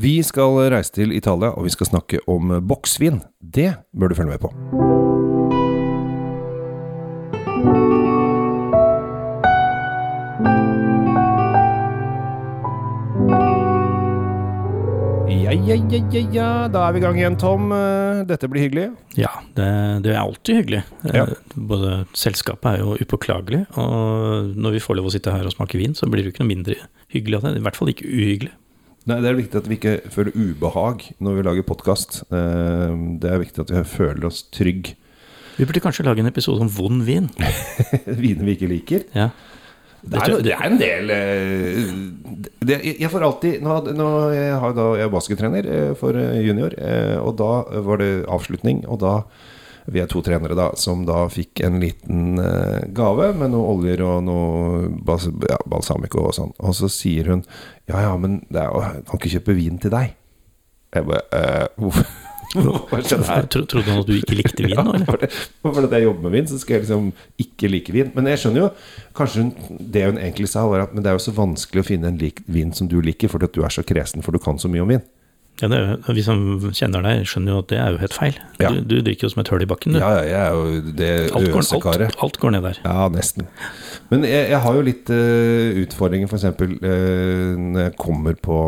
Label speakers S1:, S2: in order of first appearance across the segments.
S1: Vi skal reise til Italia, og vi skal snakke om boksvin. Det bør du følge med på. Ja, ja, ja, ja, ja, da er vi i gang igjen, Tom. Dette blir hyggelig.
S2: Ja, det, det er alltid hyggelig.
S1: Ja.
S2: Eh, Både selskapet er jo upåklagelig, og når vi får lov å sitte her og smake vin, så blir det jo ikke noe mindre hyggelig av det. I hvert fall ikke uhyggelig.
S1: Nei, Det er viktig at vi ikke føler ubehag når vi lager podkast. Det er viktig at vi føler oss trygg.
S2: Vi burde kanskje lage en episode om vond vin.
S1: Viner vi ikke liker.
S2: Ja.
S1: Det er, det er en del eh, det, Jeg får alltid Nå, nå jeg har da, jeg er baskettrener eh, for eh, junior, eh, og da var det avslutning. Og da Vi er to trenere da som da fikk en liten eh, gave med noe oljer og noe bas, ja, balsamico og sånn. Og så sier hun Ja, ja, men det er, jo- jeg kan ikke kjøpe vin til deg. Jeg bare eh, Hvorfor? Her?
S2: Tro, trodde han at du ikke likte vin nå, eller?
S1: For at jeg jobber med vin, så skal jeg liksom ikke like vin. Men jeg skjønner jo Kanskje hun, det hun egentlig sa, var at Men det er jo så vanskelig å finne en lik vin som du liker, fordi at du er så kresen, for du kan så mye om vin.
S2: Ja, jo- vi som kjenner deg, skjønner jo at det er jo helt feil.
S1: Ja.
S2: Du, du drikker jo som et hull i bakken, du.
S1: Ja, ja, jeg er jo det øsekaret.
S2: alt, alt går ned der.
S1: Ja, nesten. Men jeg, jeg har jo litt uh, utfordringer, f.eks. Uh, når jeg kommer på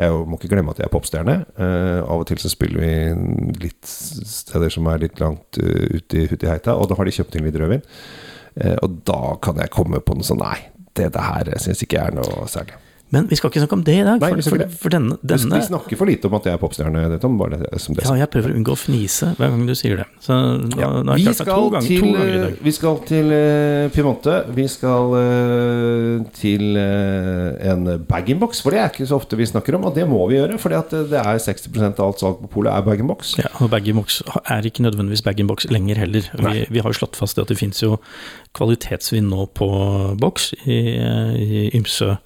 S1: Jeg må ikke glemme at jeg er popstjerne. Uh, av og til så spiller vi litt steder som er litt langt uh, ute i, ut i heita, og da har de kjøpt inn litt rødvin. Uh, og da kan jeg komme på noe sånn Nei, det, det her syns ikke jeg er noe særlig.
S2: Men vi skal ikke snakke om det i dag,
S1: Nei,
S2: for, for, for denne, denne
S1: Vi snakker for lite om at jeg er popstjerne,
S2: Ja, jeg prøver å unngå å fnise hver gang du sier det. Så nå,
S1: Ja.
S2: nå
S1: Vi, skal
S2: ganger,
S1: til, vi skal til uh, Piemonte. Vi skal uh, til uh, en bag-in-box, for det er ikke så ofte vi snakker om. Og det må vi gjøre, for det er 60% av alt salg på polet er bag-in-box.
S2: Ja, og bag-in-box er ikke nødvendigvis bag-in-box lenger heller. Vi, vi har jo slått fast det at det finnes jo kvalitetsvin nå på boks i, i ymse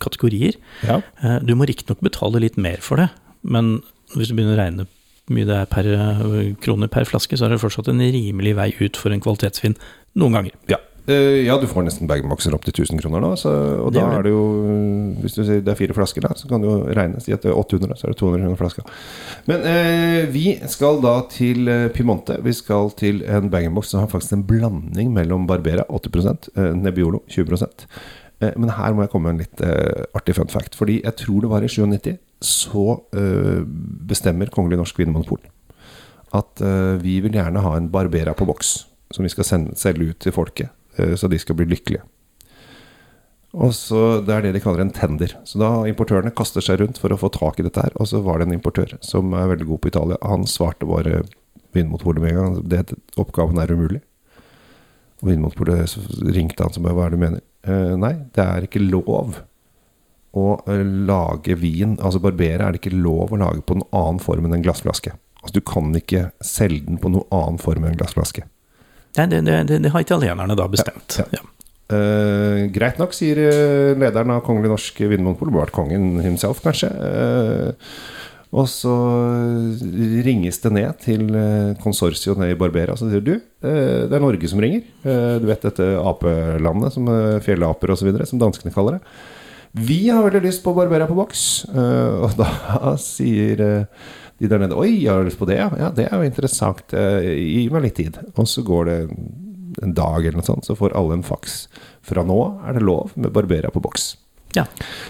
S2: kategorier.
S1: Ja.
S2: Eh, Du må riktignok betale litt mer for det, men hvis du begynner å regne mye det er per eh, kroner per flaske, så er det fortsatt en rimelig vei ut for en kvalitetsvin noen ganger.
S1: Ja. Eh, ja, du får nesten bag-in-boxer opp til 1000 kroner nå. Så, og
S2: Det
S1: da er det jo Hvis du sier det er fire flasker, da, så kan du jo regne. Si at det er 800, så er det 200 kroner flaska. Men eh, vi skal da til Pimonte, Piemonte. Vi skal til en bag-in-box som har faktisk en blanding mellom Barbera 80 eh, Nebbiolo 20 eh, Men her må jeg komme med en litt uh, artig fun fact. Fordi jeg tror det var i 97 så uh, bestemmer Kongelig Norsk Vinmonopol at uh, vi vil gjerne ha en Barbera på boks som vi skal sende, selge ut til folket, eh, så de skal bli lykkelige. Og så Det er det de kaller en tender. Så da Importørene kaster seg rundt for å få tak i dette her. Og så var det en importør som er veldig god på Italia. Han svarte bare Vinmonopolet med en gang. Det, oppgaven er umulig. Og Vinmonopolet ringte han som bare Hva er det du mener? Eh, nei, det er ikke lov å eh, lage vin Altså barbere er det ikke lov å lage på noen annen form enn en glassflaske. Altså Du kan ikke selge den på noen annen form enn en glassflaske.
S2: Nei, det, det, det, det har italienerne da bestemt.
S1: Ja,
S2: Ja.
S1: Eh, greit nok, sier lederen av Kongelig Norsk Vinmonopol. Vært kongen himself, kanskje. Eh, og så ringes det ned til uh, konsortiet nede i Barbera. Så sier du eh, det er Norge som ringer. Eh, du vet dette apelandet, som fjellaper osv., som danskene kaller det. Vi har veldig lyst på Barbera på boks. Eh, og da sier eh, de der nede Oi, jeg har lyst på det? Ja, ja det er jo interessant. Eh, gi meg litt tid. Og så går det en dag eller noe sånt, så får alle en faks. Fra nå er det lov med Barbera på boks.
S2: Ja.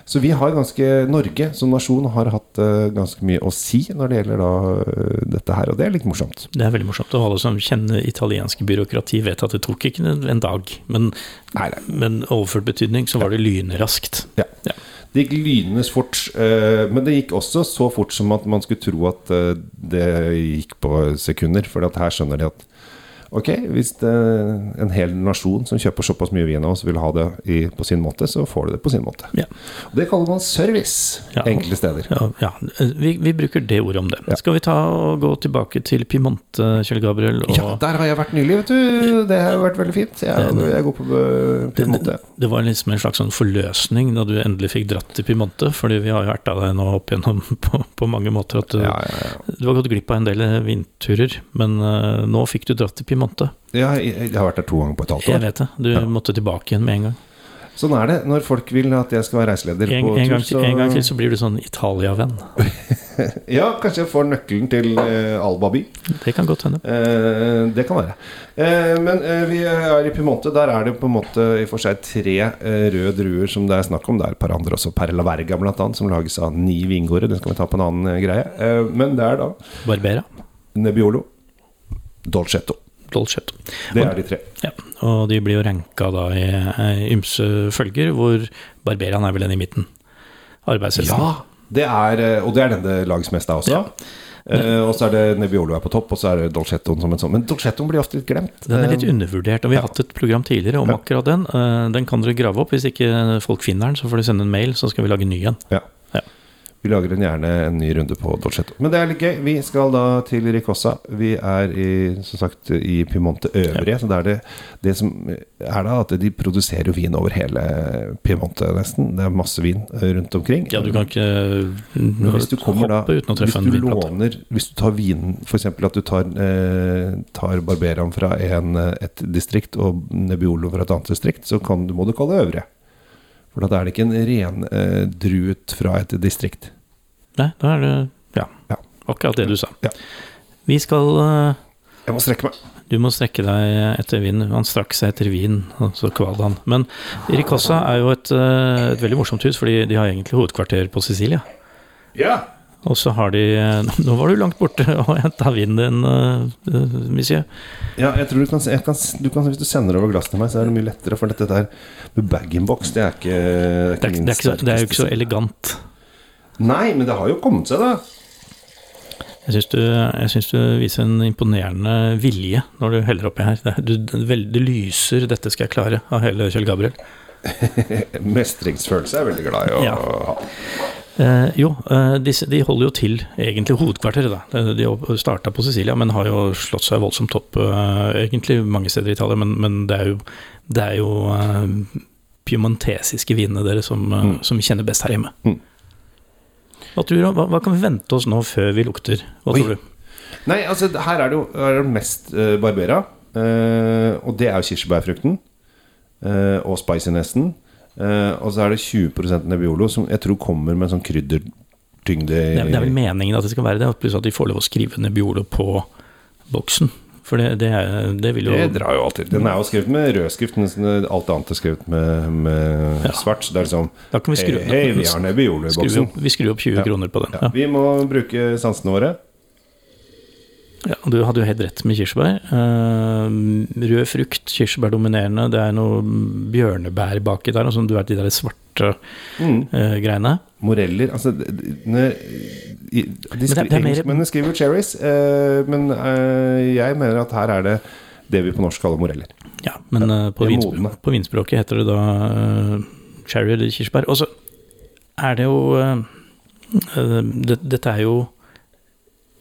S1: Så vi har ganske Norge som nasjon har hatt eh, ganske mye å si når det gjelder da eh, dette her, og det er litt morsomt.
S2: Det er veldig morsomt. Og alle som kjenner italiensk byråkrati, vet at det tok ikke en dag. Men,
S1: Nei, nei.
S2: men overført betydning så var det lynraskt.
S1: Ja. Det gikk lynende fort, eh, men det gikk også så fort som at man skulle tro at det gikk på sekunder. For her skjønner de at ok, hvis det er en hel nasjon som kjøper såpass mye vin av oss, vil ha det i, på sin måte, så får de det på sin måte.
S2: Ja.
S1: Og det kaller man service
S2: Ja.
S1: enkelte steder.
S2: Ja, ja. Vi, vi bruker det ordet om det. Skal vi ta og gå tilbake til Piemonte, Kjell Gabriel? Og
S1: Ja, der har jeg vært nylig, vet du. Det har vært veldig fint. Jeg, jeg går på, Piemonte. Det.
S2: Det var liksom en slags sånn forløsning da du endelig fikk dratt til Piemonte, fordi vi har jo vært av deg nå opp igjennom på, på mange måter. At du, du har gått glipp av en del vindturer, men uh, nå fikk du dratt til Piemonte.
S1: Jeg, jeg, jeg har vært der to ganger på et halvt år.
S2: Jeg vet det. Du
S1: Ja.
S2: måtte tilbake igjen med en gang.
S1: Sånn er det når folk vil at jeg skal være reiseleder
S2: En,
S1: på
S2: en,
S1: tur.
S2: gang, til- en gang til så blir du sånn Italia-venn.
S1: Ja, kanskje jeg får nøkkelen til eh, Alba by.
S2: Det kan godt hende.
S1: Eh, det kan være. Eh, men eh, vi er i Piemonte. Der er det på en måte i og for seg tre eh, røde druer som det er snakk om. Det er et par andre også. Perla Verga blant annet, som lages av ni vingårder. Den skal vi ta på en annen eh, greie. Eh, men det er da
S2: Barbera,
S1: Nebbiolo, Dolcetto.
S2: Dolcetto.
S1: Det er de tre.
S2: Ja, og de blir jo ranka da i, i ymse følger, hvor Barberian er vel den i midten. Arbeidshesten.
S1: Ja, det er, eh, og det er den det lages mest av også.
S2: Ja.
S1: Uh, og så er det Nebbiolo er på topp, og så er det Dolcettoen som en sånn. Men Dolcettoen blir ofte litt glemt.
S2: Den er litt
S1: Eh,
S2: undervurdert, og vi har
S1: ja.
S2: hatt et program tidligere om
S1: Ja.
S2: akkurat den. Uh, Den kan dere grave opp. Hvis ikke folk finner den, så får de sende en mail, så skal vi lage en ny en.
S1: Ja.
S2: Ja.
S1: Vi lager en gjerne en ny runde på Dolcetto. Men det er litt gøy. Vi skal da til Ricossa. Vi er i, som sagt, i Piemonte øvrige. Så det er det, det som er da at de produserer jo vin over hele Piemonte, nesten. Det er masse vin eh, rundt omkring.
S2: Ja, du kan ikke
S1: Men hvis du kommer da
S2: hoppe uten å treffe en
S1: du
S2: vinplate.
S1: låner Hvis du tar vinen F.eks. at du tar, eh, tar Barberaen fra en, eh, et distrikt og Nebbiolo fra et annet distrikt, så kan, må du kalle det øvrige. For da er det ikke en ren eh, fra et distrikt.
S2: Nei, da er det ja,
S1: Ja.
S2: akkurat det du sa.
S1: Ja.
S2: Vi skal eh,
S1: Jeg må strekke meg.
S2: Du må strekke deg etter vin. Han strakk seg etter vin, og så kvalte han. Men Ricossa er jo et, eh, et veldig morsomt hus, fordi de har egentlig hovedkvarter på Sicilia.
S1: Ja!
S2: Og så har de Nå var du langt borte og henta vinen din, uh, monsieur.
S1: Ja, jeg tror du kan, jeg kan, du kan Hvis du sender over glasset til meg, så er det mye lettere. For dette der med bag-in-box, det er ikke
S2: Det er, ikke- det, er ikke så, det er jo ikke så elegant.
S1: Nei, men det har jo kommet seg, da.
S2: Jeg syns du, jeg du viser en imponerende vilje når du heller oppi her. Er- du, det lyser 'dette skal jeg klare' av hele Kjell Gabriel.
S1: Mestringsfølelse er jeg veldig glad i å
S2: Ja.
S1: ha.
S2: Eh, jo, de, de holder jo til egentlig hovedkvarteret, da. Eh, De starta på Sicilia, men har jo slått seg voldsomt opp eh, egentlig mange steder i Italia. Men, men det er jo, det er jo eh, piemontesiske vinene deres som, eh,
S1: Mm.
S2: som vi kjenner best her hjemme.
S1: Mm.
S2: Hva, tror du, hva, hva kan vi vente oss nå før vi lukter? Hva
S1: Oi.
S2: tror du?
S1: Nei, altså her er det jo er det mest uh, Barbera. Uh, og det er jo kirsebærfrukten. Uh, og spicinessen. Uh, og så er det 20 Nebbiolo, som jeg tror kommer med en sånn kryddertyngde
S2: Det, det er vel meningen at det skal være det, pluss at de får lov å skrive Nebbiolo på boksen. For det, det, er- det vil jo
S1: Det drar jo alltid. Den er jo skrevet med rødskrift, mens alt annet er skrevet med, med
S2: Ja.
S1: svart. Så det er liksom
S2: Da kan vi skru,
S1: Hei, hei, vi har Nebbiolo i
S2: skru
S1: boksen.
S2: opp, vi skrur opp 20
S1: Ja.
S2: kroner på den.
S1: Ja. vi må bruke sansene våre.
S2: Ja, du hadde jo helt rett med kirsebær. Eh, rød frukt, kirsebær dominerende. Det er noe bjørnebær baki der, sånn, du vet de der svarte
S1: Mm.
S2: eh, greiene.
S1: Moreller Altså de, de, de,
S2: mer-
S1: Engelskmennene skriver cherries, eh, men jeg mener at her er det det vi på norsk kaller moreller.
S2: Ja, men eh, på,
S1: de
S2: vinspr
S1: modne.
S2: på vinspråket heter det da cherry eller kirsebær. Og så er det jo det, Dette er jo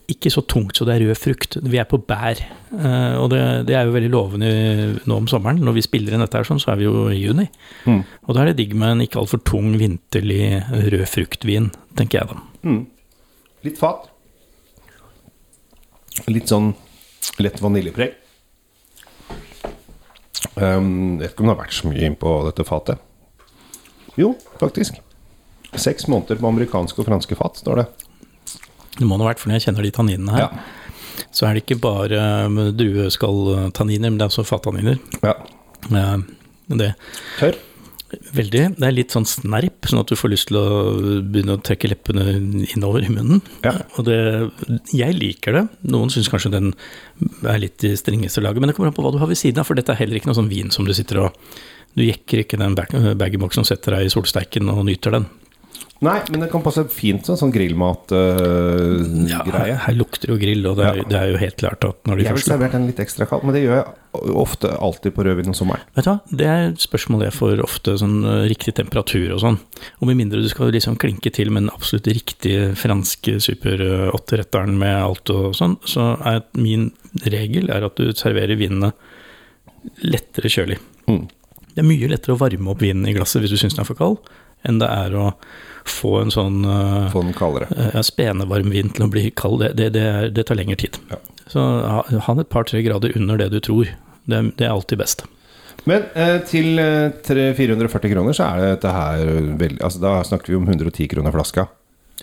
S2: ikke så tungt så det er rød frukt. Vi er på bær. eh, og det, det er jo veldig lovende nå om sommeren. Når vi spiller inn dette her sånn, så er vi jo i juni.
S1: Mm.
S2: Og da er det digg med en ikke altfor tung, vinterlig rød fruktvin, tenker jeg da.
S1: Mm. Litt fat. Litt sånn lett vaniljepreg. Um, vet ikke om det har vært så mye innpå dette fatet. Jo, faktisk. Seks måneder på amerikanske og franske fat, står det.
S2: Det må det ha vært, for når jeg kjenner de tanninene her, så er det ikke bare eh, drueskalltanniner, men det er også fattanniner.
S1: Ja.
S2: Eh, det
S1: Tørr.
S2: Veldig. Det er litt sånn snerp, sånn at du får lyst til å begynne å trekke leppene innover i munnen.
S1: Ja.
S2: Og det, jeg liker det. Noen syns kanskje den er litt i strengeste laget, men det kommer an på hva du har ved siden av, for dette er heller ikke noe sånn vin som du sitter og Du jekker ikke den bag- bag-in-boxen og setter deg i solsteiken og nyter den.
S1: Nei, men det kan passe fint som sånn grillmatgreie.
S2: Ja, her, her lukter jo grill, og det er,
S1: Ja.
S2: det er jo helt klart at når de
S1: jeg ville
S2: først
S1: servert den litt ekstra kald, men det gjør jeg ofte alltid på rødvin om sommeren.
S2: Vet du hva, det er et spørsmål jeg får ofte, sånn eh, riktig temperatur og sånn. Og med mindre du skal liksom klinke til med den absolutt riktige franske super 8-retteren med alt og sånn, så er min regel er at du serverer vinene lettere kjølig.
S1: Mm.
S2: Det er mye lettere å varme opp vinen i glasset hvis du syns den er for kald, enn det er å få en sånn uh,
S1: Få den kaldere.
S2: ja, spenevarm vin til å bli kald. Det, det, det, er, det tar lengre tid.
S1: Ja.
S2: Så ha, ha et par-tre grader under det du tror. Det, er- det alltid best.
S1: Men eh, til eh, 440 kroner så er dette her veldig Altså Da snakker vi om 110 kroner flaska.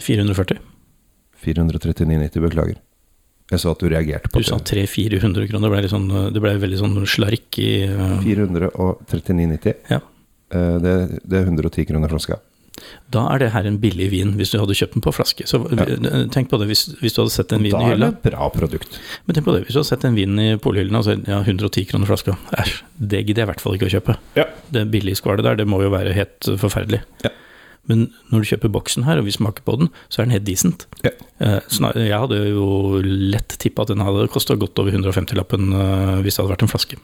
S2: 440.
S1: 439,90, beklager. Jeg så at du reagerte på det.
S2: Du sa
S1: det.
S2: 300-400 kroner. Det ble, sånn, det ble veldig sånn slark i uh,
S1: 439,90.
S2: Ja.
S1: Eh, det, det er 110 kroner flaska.
S2: Da er det her en billig vin, hvis du hadde kjøpt den på flaske. Så ja. tenk på det hvis, hvis du hadde sett en vin
S1: Da er det
S2: hylla.
S1: bra produkt.
S2: Men tenk på det, hvis du hadde sett en vin i polhyllene og så ja, 110 kroner flaska. Æsj, det gidder jeg i hvert fall ikke å kjøpe.
S1: Ja.
S2: Det billigskvalet der, det må jo være helt eh, forferdelig.
S1: Ja.
S2: Men når du kjøper boksen her, og vi smaker på den, så er den helt decent.
S1: Ja.
S2: Eh, Jeg hadde jo lett tippa at den hadde kosta godt over 150-lappen eh, hvis det hadde vært en flaske.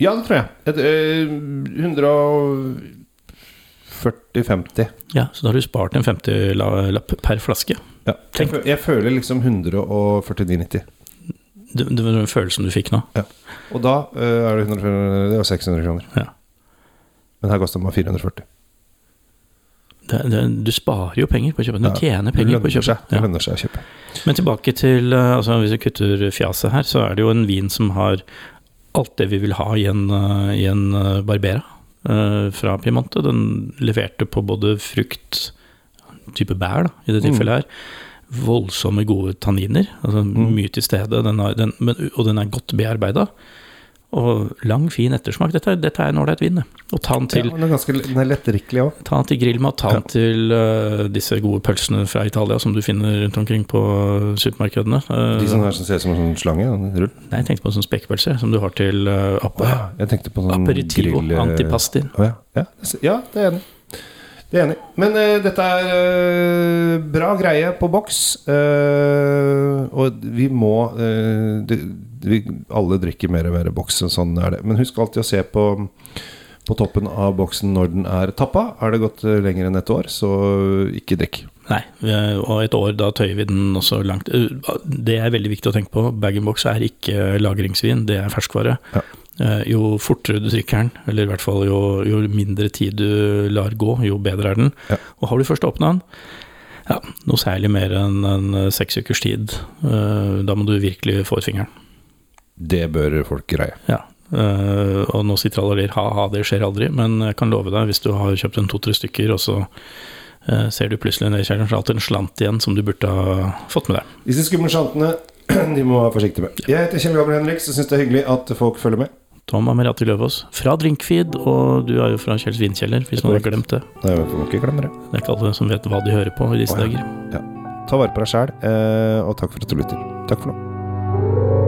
S1: Ja, det tror jeg. Et, øh, 140-50.
S2: Ja, så da har du spart en 50-lapp per flaske.
S1: Ja. Jeg, jeg føler liksom 149,90.
S2: Det, var den følelsen du fikk nå. Ja.
S1: Og da øh, er det, 100, det er 600 kroner.
S2: Ja.
S1: Men her koster det bare 440.
S2: Det, det, du sparer jo penger på å kjøpe. Du
S1: Ja,
S2: tjener penger på å kjøpe
S1: seg. Det lønner seg å kjøpe.
S2: Men tilbake til eh, altså Hvis vi kutter fjaset her, så er det jo en vin som har alt det vi vil ha i en, eh, i en eh, Barbera eh, fra Piemonte. Den leverte på både frukt, type bær da, i det
S1: Mm.
S2: tilfellet her, voldsomme gode tanniner. Altså
S1: Mm.
S2: mye til stede, den har, den, men, og den er godt bearbeida. Og lang, fin ettersmak. Dette, dette er en ålreit vin. Og ta den til
S1: Ja, den er, ganske, den er lettdrikkelig òg.
S2: Ta den til grillmat, ta den
S1: Ja.
S2: til uh, disse gode pølsene fra Italia som du finner rundt omkring på supermarkedene. Uh,
S1: De som, er, som ser ut som en sånn slange. En rull.
S2: nei, jeg tenkte på sånn spekepølse som du har til uh,
S1: ja, jeg tenkte på sånn
S2: aperitivo,
S1: grill-
S2: antipasti.
S1: Oh, ja. Ja, det- ja, det er enig. Det er enig. Men uh, dette er uh, bra greie på boks. Uh, og vi må eh, det, vi, Alle drikker mer og mer boks, sånn er det. Men husk alltid å se på på toppen av boksen når den er tappa. Er det gått eh, lenger enn et år, så ikke drikk.
S2: Nei, eh, og et år, da tøyer vi den også langt. Eh, Det er veldig viktig å tenke på. Bag-in-box er ikke lagringsvin, det er ferskvare.
S1: Ja.
S2: Eh, Jo fortere du drikker den, eller i hvert fall jo, jo mindre tid du lar gå, jo bedre er den.
S1: Ja.
S2: Og har du først åpna den, ja, noe særlig mer enn en eh, seks ukers tid, eh, da må du virkelig få ut fingeren.
S1: Det bør folk greie.
S2: Ja. Uh, og nå sitter alle og ler ha-ha, det skjer aldri, men jeg kan love deg, hvis du har kjøpt en to-tre stykker, og så uh, ser du plutselig ned i kjelleren, så er det alltid en slant igjen som du burde ha fått med deg.
S1: Disse skumle slantene, de må være forsiktige med. Jeg heter Kjell Gabriel Henriks og syns det er hyggelig at folk følger med.
S2: Tom Amerati Løvaas fra Drinkfeed, og du er jo fra Kjells vinkjeller, hvis noen har glemt det.
S1: Nei, jeg må ikke glemme det.
S2: Det er ikke alle som vet hva de hører på i disse
S1: oh, ja.
S2: dager.
S1: Ta vare på deg sjæl, eh, og takk for at du lytter. Takk for nå.